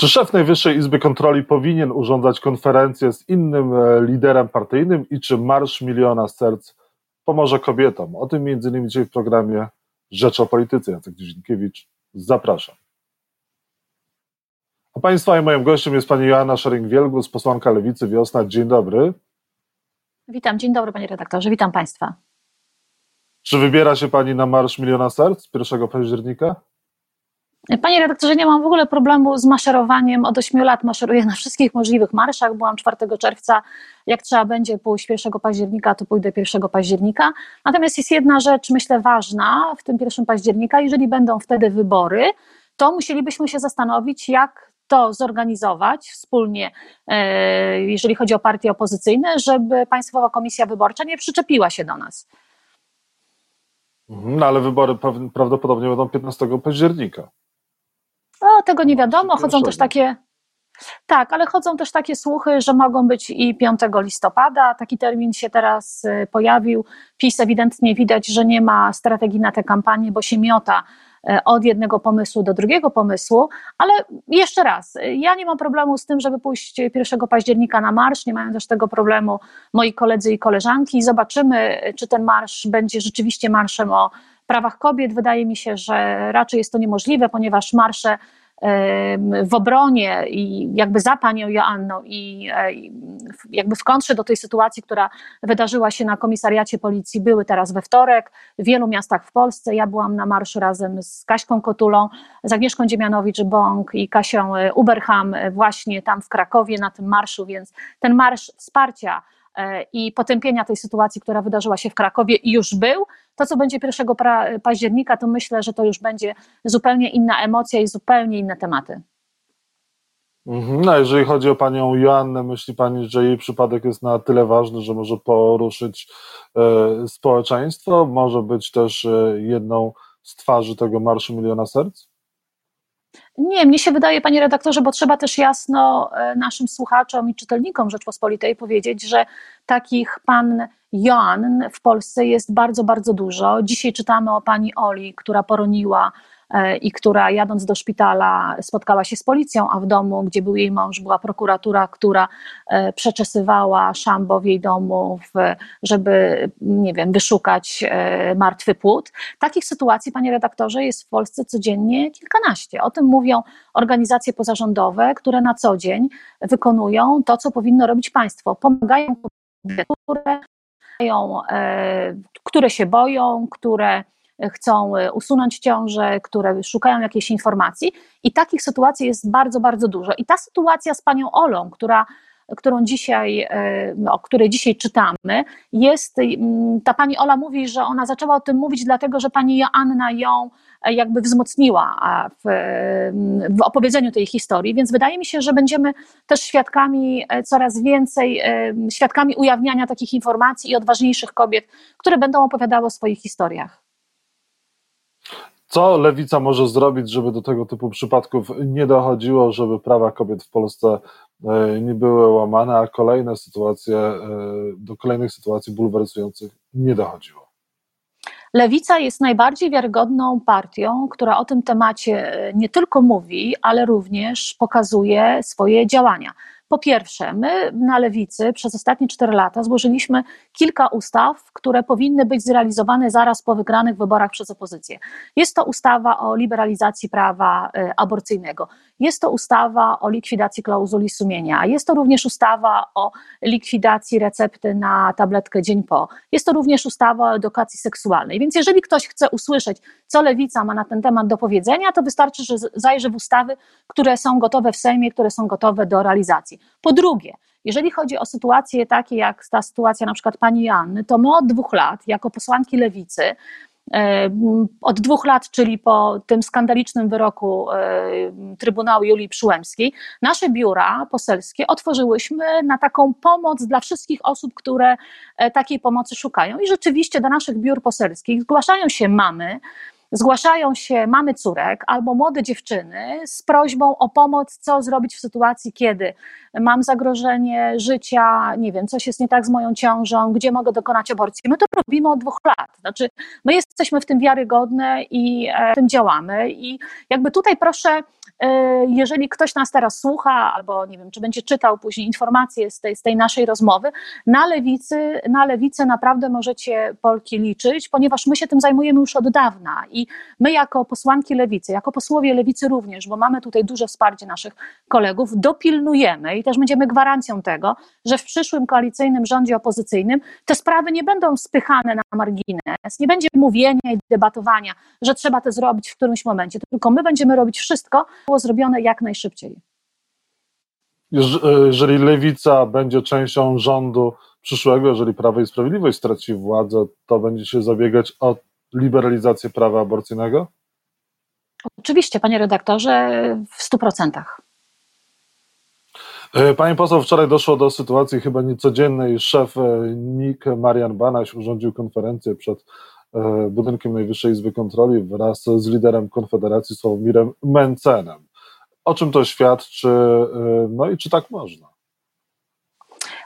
Czy szef Najwyższej Izby Kontroli powinien urządzać konferencję z innym e, liderem partyjnym i czy Marsz Miliona Serc pomoże kobietom? O tym między innymi dzisiaj w programie Rzecz o Polityce. Jacek Dzienkiewicz, zapraszam. A Państwa i moim gościem jest pani Joanna Szering-Wielgus, posłanka Lewicy Wiosna. Dzień dobry. Witam, dzień dobry panie redaktorze, witam Państwa. Czy wybiera się pani na Marsz Miliona Serc 1 października? Panie redaktorze, nie mam w ogóle problemu z maszerowaniem. Od 8 lat maszeruję na wszystkich możliwych marszach. Byłam 4 czerwca. Jak trzeba będzie pójść 1 października, to pójdę 1 października. Natomiast jest jedna rzecz, myślę, ważna w tym 1 października. Jeżeli będą wtedy wybory, to musielibyśmy się zastanowić, jak to zorganizować wspólnie, e, jeżeli chodzi o partie opozycyjne, żeby Państwowa Komisja Wyborcza nie przyczepiła się do nas. Mhm, no ale wybory prawdopodobnie będą 15 października. No, tego nie wiadomo. Chodzą też takie. Tak, ale chodzą też takie słuchy, że mogą być i 5 listopada. Taki termin się teraz y, pojawił. PiS ewidentnie widać, że nie ma strategii na tę kampanię, bo się miota y, od jednego pomysłu do drugiego pomysłu, ale jeszcze raz, y, ja nie mam problemu z tym, żeby pójść 1 października na marsz, nie mają też tego problemu moi koledzy i koleżanki. Zobaczymy, czy ten marsz będzie rzeczywiście marszem o prawach kobiet. Wydaje mi się, że raczej jest to niemożliwe, ponieważ marsze w obronie i jakby za panią Joanną i e, jakby w kontrze do tej sytuacji, która wydarzyła się na komisariacie policji, były teraz we wtorek w wielu miastach w Polsce. Ja byłam na marszu razem z Kaśką Kotulą, z Agnieszką Dziemianowicz-Bąk i Kasią Uberham właśnie tam w Krakowie na tym marszu, więc ten marsz wsparcia i potępienia tej sytuacji, która wydarzyła się w Krakowie i już był. To, co będzie 1 października, to myślę, że to już będzie zupełnie inna emocja i zupełnie inne tematy. Mhm. No, jeżeli chodzi o panią Joannę, myśli pani, że jej przypadek jest na tyle ważny, że może poruszyć e, społeczeństwo? Może być też e, jedną z twarzy tego Marszu Miliona Serc? Nie, mnie się wydaje, panie redaktorze, bo trzeba też jasno e, naszym słuchaczom i czytelnikom Rzeczpospolitej powiedzieć, że takich pan Joann w Polsce jest bardzo, bardzo dużo. Dzisiaj czytamy o pani Oli, która poroniła i która jadąc do szpitala spotkała się z policją, a w domu, gdzie był jej mąż, była prokuratura, która e, przeczesywała szambo w jej domu, żeby, nie wiem, wyszukać e, martwy płód. Takich sytuacji, panie redaktorze, jest w Polsce codziennie kilkanaście. O tym mówią organizacje pozarządowe, które na co dzień wykonują to, co powinno robić państwo. Pomagają które, które się boją, które chcą e, usunąć ciążę, które szukają jakiejś informacji i takich sytuacji jest bardzo, bardzo dużo. I ta sytuacja z panią Olą, która którą dzisiaj, e, o której dzisiaj czytamy, jest, mm, ta pani Ola mówi, że ona zaczęła o tym mówić dlatego, że pani Joanna ją e, jakby wzmocniła w, w opowiedzeniu tej historii, więc wydaje mi się, że będziemy też świadkami coraz więcej, świadkami ujawniania takich informacji i odważniejszych kobiet, które będą opowiadały o swoich historiach. Co lewica może zrobić, żeby do tego typu przypadków nie dochodziło, żeby prawa kobiet w Polsce e, nie były łamane, a kolejne sytuacje, e, do kolejnych sytuacji bulwersujących nie dochodziło? Lewica jest najbardziej wiarygodną partią, która o tym temacie e, nie tylko mówi, ale również pokazuje swoje działania. Po pierwsze, my na lewicy przez ostatnie cztery lata złożyliśmy kilka ustaw, które powinny być zrealizowane zaraz po wygranych wyborach przez opozycję. Jest to ustawa o liberalizacji prawa y, aborcyjnego, jest to ustawa o likwidacji klauzuli sumienia, jest to również ustawa o likwidacji recepty na tabletkę dzień po, jest to również ustawa o edukacji seksualnej. Więc jeżeli ktoś chce usłyszeć, co lewica ma na ten temat do powiedzenia, to wystarczy, że zajrzy w ustawy, które są gotowe w Sejmie, które są gotowe do realizacji. Po drugie, jeżeli chodzi o sytuacje takie jak ta sytuacja na przykład pani Janny, to my od dwóch lat, jako posłanki lewicy, od dwóch lat, czyli po tym skandalicznym wyroku e, Trybunału Julii Przyłębskiej, nasze biura poselskie otworzyłyśmy na taką pomoc dla wszystkich osób, które e, takiej pomocy szukają. I rzeczywiście do naszych biur poselskich zgłaszają się mamy, zgłaszają się mamy córek albo młode dziewczyny z prośbą o pomoc, co zrobić w sytuacji, kiedy mam zagrożenie życia, nie wiem, coś jest nie tak z moją ciążą, gdzie mogę dokonać aborcji. My to robimy od dwóch lat. Znaczy, my jesteśmy w tym wiarygodne i e, w tym działamy. I jakby tutaj proszę, e, jeżeli ktoś nas teraz słucha, albo nie wiem, czy będzie czytał później informacje z tej, z tej naszej rozmowy, na lewicy, na lewicę naprawdę możecie Polki liczyć, ponieważ my się tym zajmujemy już od dawna i my jako posłanki lewicy, jako posłowie lewicy również, bo mamy tutaj duże wsparcie naszych kolegów, dopilnujemy i też będziemy gwarancją tego, że w przyszłym koalicyjnym rządzie opozycyjnym te sprawy nie będą spychane na margines, nie będzie mówienia i debatowania, że trzeba to zrobić w którymś momencie, tylko my będziemy robić wszystko, było zrobione jak najszybciej. Jeżeli lewica będzie częścią rządu przyszłego, jeżeli Prawo i Sprawiedliwość straci władzę, to będzie się zabiegać o liberalizację prawa aborcyjnego? Oczywiście, panie redaktorze, w stu procentach. E, Pani poseł, wczoraj doszło do sytuacji chyba niecodziennej. Szef e, NIK Marian Banaś urządził konferencję przed e, budynkiem Najwyższej Izby Kontroli wraz z liderem Konfederacji Sławomirem Mencenem. O czym to świadczy? No i czy tak można?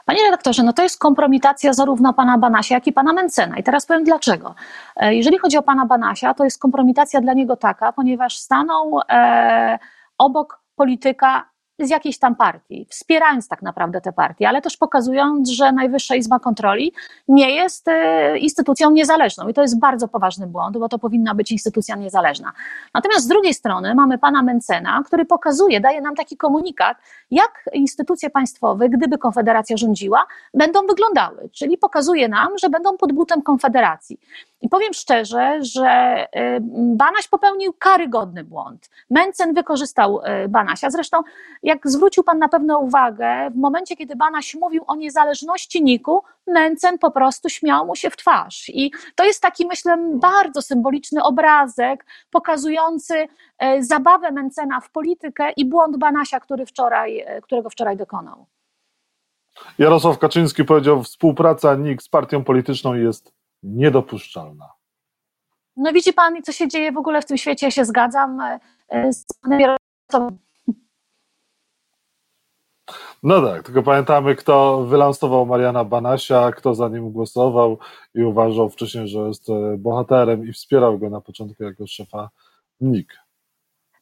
Panie redaktorze, no to jest kompromitacja zarówno pana Banasia, jak i pana Mencena. I teraz powiem dlaczego. Jeżeli chodzi o pana Banasia, to jest kompromitacja dla niego taka, ponieważ stanął e, obok polityka z jakiejś tam partii, wspierając tak naprawdę te partie, ale też pokazując, że Najwyższa Izba Kontroli nie jest e, instytucją niezależną. I to jest bardzo poważny błąd, bo to powinna być instytucja niezależna. Natomiast z drugiej strony mamy pana Mencena, który pokazuje, daje nam taki komunikat, jak instytucje państwowe, gdyby Konfederacja rządziła, będą wyglądały. Czyli pokazuje nam, że będą pod butem Konfederacji. I powiem szczerze, że y, Banaś popełnił karygodny błąd. Mencen wykorzystał y, Banasia. Zresztą, jak zwrócił Pan na pewno uwagę, w momencie, kiedy Banaś mówił o niezależności Niku, Mencen po prostu śmiał mu się w twarz. I to jest taki, myślę, bardzo symboliczny obrazek pokazujący y, zabawę Mencena w politykę i błąd Banasia, który wczoraj, którego wczoraj dokonał. Jarosław Kaczyński powiedział, współpraca NIK z partią polityczną jest niedopuszczalna. No widzi pan, co się dzieje w ogóle w tym świecie, ja się zgadzam e, e, z panem Jarosławem. No tak, tylko pamiętamy, kto wylansował Mariana Banasia, kto za nim głosował i uważał wcześniej, że jest e, bohaterem i wspierał go na początku jako szefa NIK.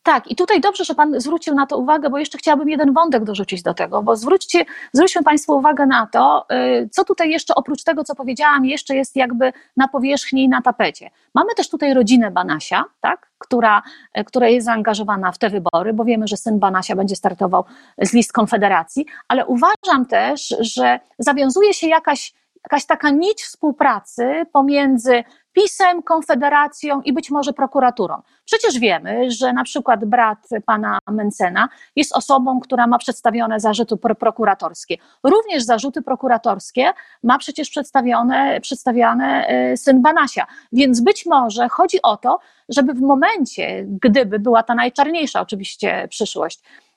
Tak, i tutaj dobrze, że Pan zwrócił na to uwagę, bo jeszcze chciałabym jeden wątek dorzucić do tego, bo zwróćcie, zwróćmy Państwo uwagę na to, y, co tutaj jeszcze oprócz tego, co powiedziałam, jeszcze jest jakby na powierzchni i na tapecie. Mamy też tutaj rodzinę Banasia, tak, która, y, która jest zaangażowana w te wybory, bo wiemy, że syn Banasia będzie startował z list Konfederacji, ale uważam też, że zawiązuje się jakaś jakaś taka nić współpracy pomiędzy PiSem, Konfederacją i być może prokuraturą. Przecież wiemy, że na przykład brat pana Mencena jest osobą, która ma przedstawione zarzuty prokuratorskie. Również zarzuty prokuratorskie ma przecież przedstawione, przedstawiane y, syn Banasia. Więc być może chodzi o to, żeby w momencie, gdyby była ta najczarniejsza oczywiście przyszłość, E,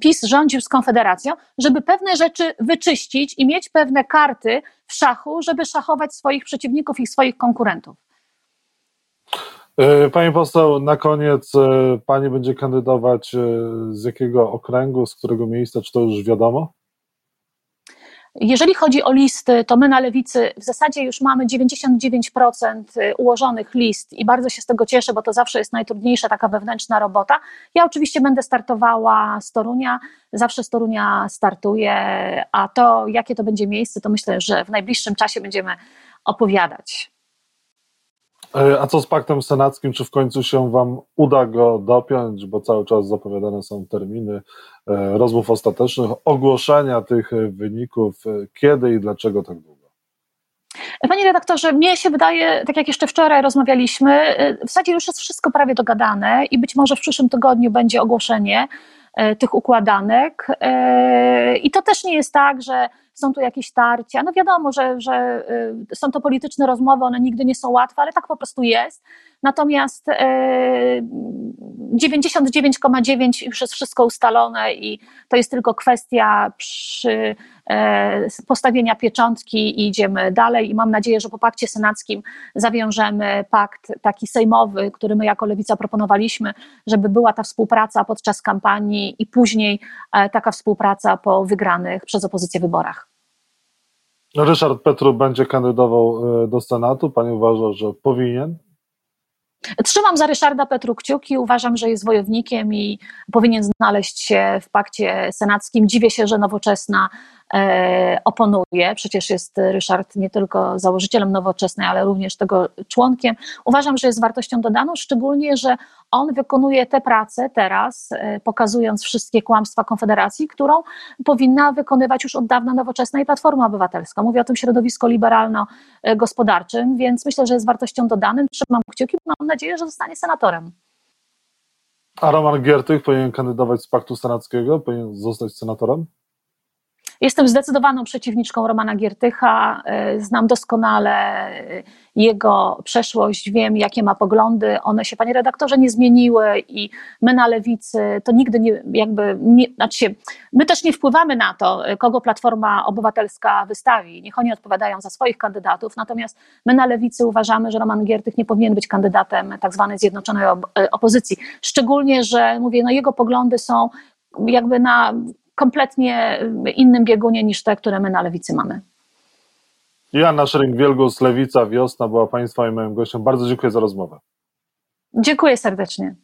PiS rządził z Konfederacją, żeby pewne rzeczy wyczyścić i mieć pewne karty w szachu, żeby szachować swoich przeciwników i swoich konkurentów. E, pani poseł, na koniec e, pani będzie kandydować z jakiego okręgu, z którego miejsca, czy to już wiadomo? Jeżeli chodzi o listy, to my na lewicy w zasadzie już mamy 99% ułożonych list i bardzo się z tego cieszę, bo to zawsze jest najtrudniejsza taka wewnętrzna robota. Ja oczywiście będę startowała z Torunia, zawsze z Torunia startuję, a to jakie to będzie miejsce, to myślę, że w najbliższym czasie będziemy opowiadać. E, a co z paktem senackim? Czy w końcu się Wam uda go dopiąć? Bo cały czas zapowiadane są terminy e, rozmów ostatecznych, ogłoszenia tych wyników. E, kiedy i dlaczego tak długo? Panie redaktorze, mnie się wydaje, tak jak jeszcze wczoraj rozmawialiśmy, w zasadzie już jest wszystko prawie dogadane i być może w przyszłym tygodniu będzie ogłoszenie tych układanek. I to też nie jest tak, że są tu jakieś tarcia. No wiadomo, że, że y, są to polityczne rozmowy, one nigdy nie są łatwe, ale tak po prostu jest. Natomiast 99,9 y, już jest wszystko ustalone i to jest tylko kwestia przy e, postawienia pieczątki i idziemy dalej. I mam nadzieję, że po pakcie senackim zawiążemy pakt taki sejmowy, który my jako Lewica proponowaliśmy, żeby była ta współpraca podczas kampanii i później e, taka współpraca po wygranych przez opozycję wyborach. Ryszard Petru będzie kandydował e, do Senatu. Pani uważa, że powinien? Trzymam za Ryszarda Petru kciuki, uważam, że jest wojownikiem i powinien znaleźć się w pakcie senackim. Dziwię się, że nowoczesna oponuje. Przecież jest Ryszard nie tylko założycielem nowoczesnej, ale również tego członkiem. Uważam, że jest wartością dodaną, szczególnie, że on wykonuje tę pracę teraz, e, pokazując wszystkie kłamstwa Konfederacji, którą powinna wykonywać już od dawna nowoczesna i Platforma Obywatelska. Mówię o tym środowisku liberalno-gospodarczym, więc myślę, że jest wartością dodanym. Trzymam kciuki, mam nadzieję, że zostanie senatorem. A Roman Giertych powinien kandydować z paktu senackiego? Powinien zostać senatorem? Jestem zdecydowaną przeciwniczką Romana Giertycha. e, Znam doskonale e, jego przeszłość, wiem, jakie ma poglądy. One się, panie redaktorze, nie zmieniły i my na lewicy to nigdy nie, jakby, nie, znaczy my też nie wpływamy na to, e, kogo Platforma Obywatelska wystawi. Niech oni odpowiadają za swoich kandydatów. Natomiast my na lewicy uważamy, że Roman Giertych nie powinien być kandydatem tak zwanej zjednoczonej opozycji. Szczególnie, że mówię, no jego poglądy są jakby na kompletnie innym biegunie niż te, które my na lewicy mamy. Joanna Szering-Wielgus, Lewica, Wiosna była Państwa i moim gościem. Bardzo dziękuję za rozmowę. Dziękuję serdecznie.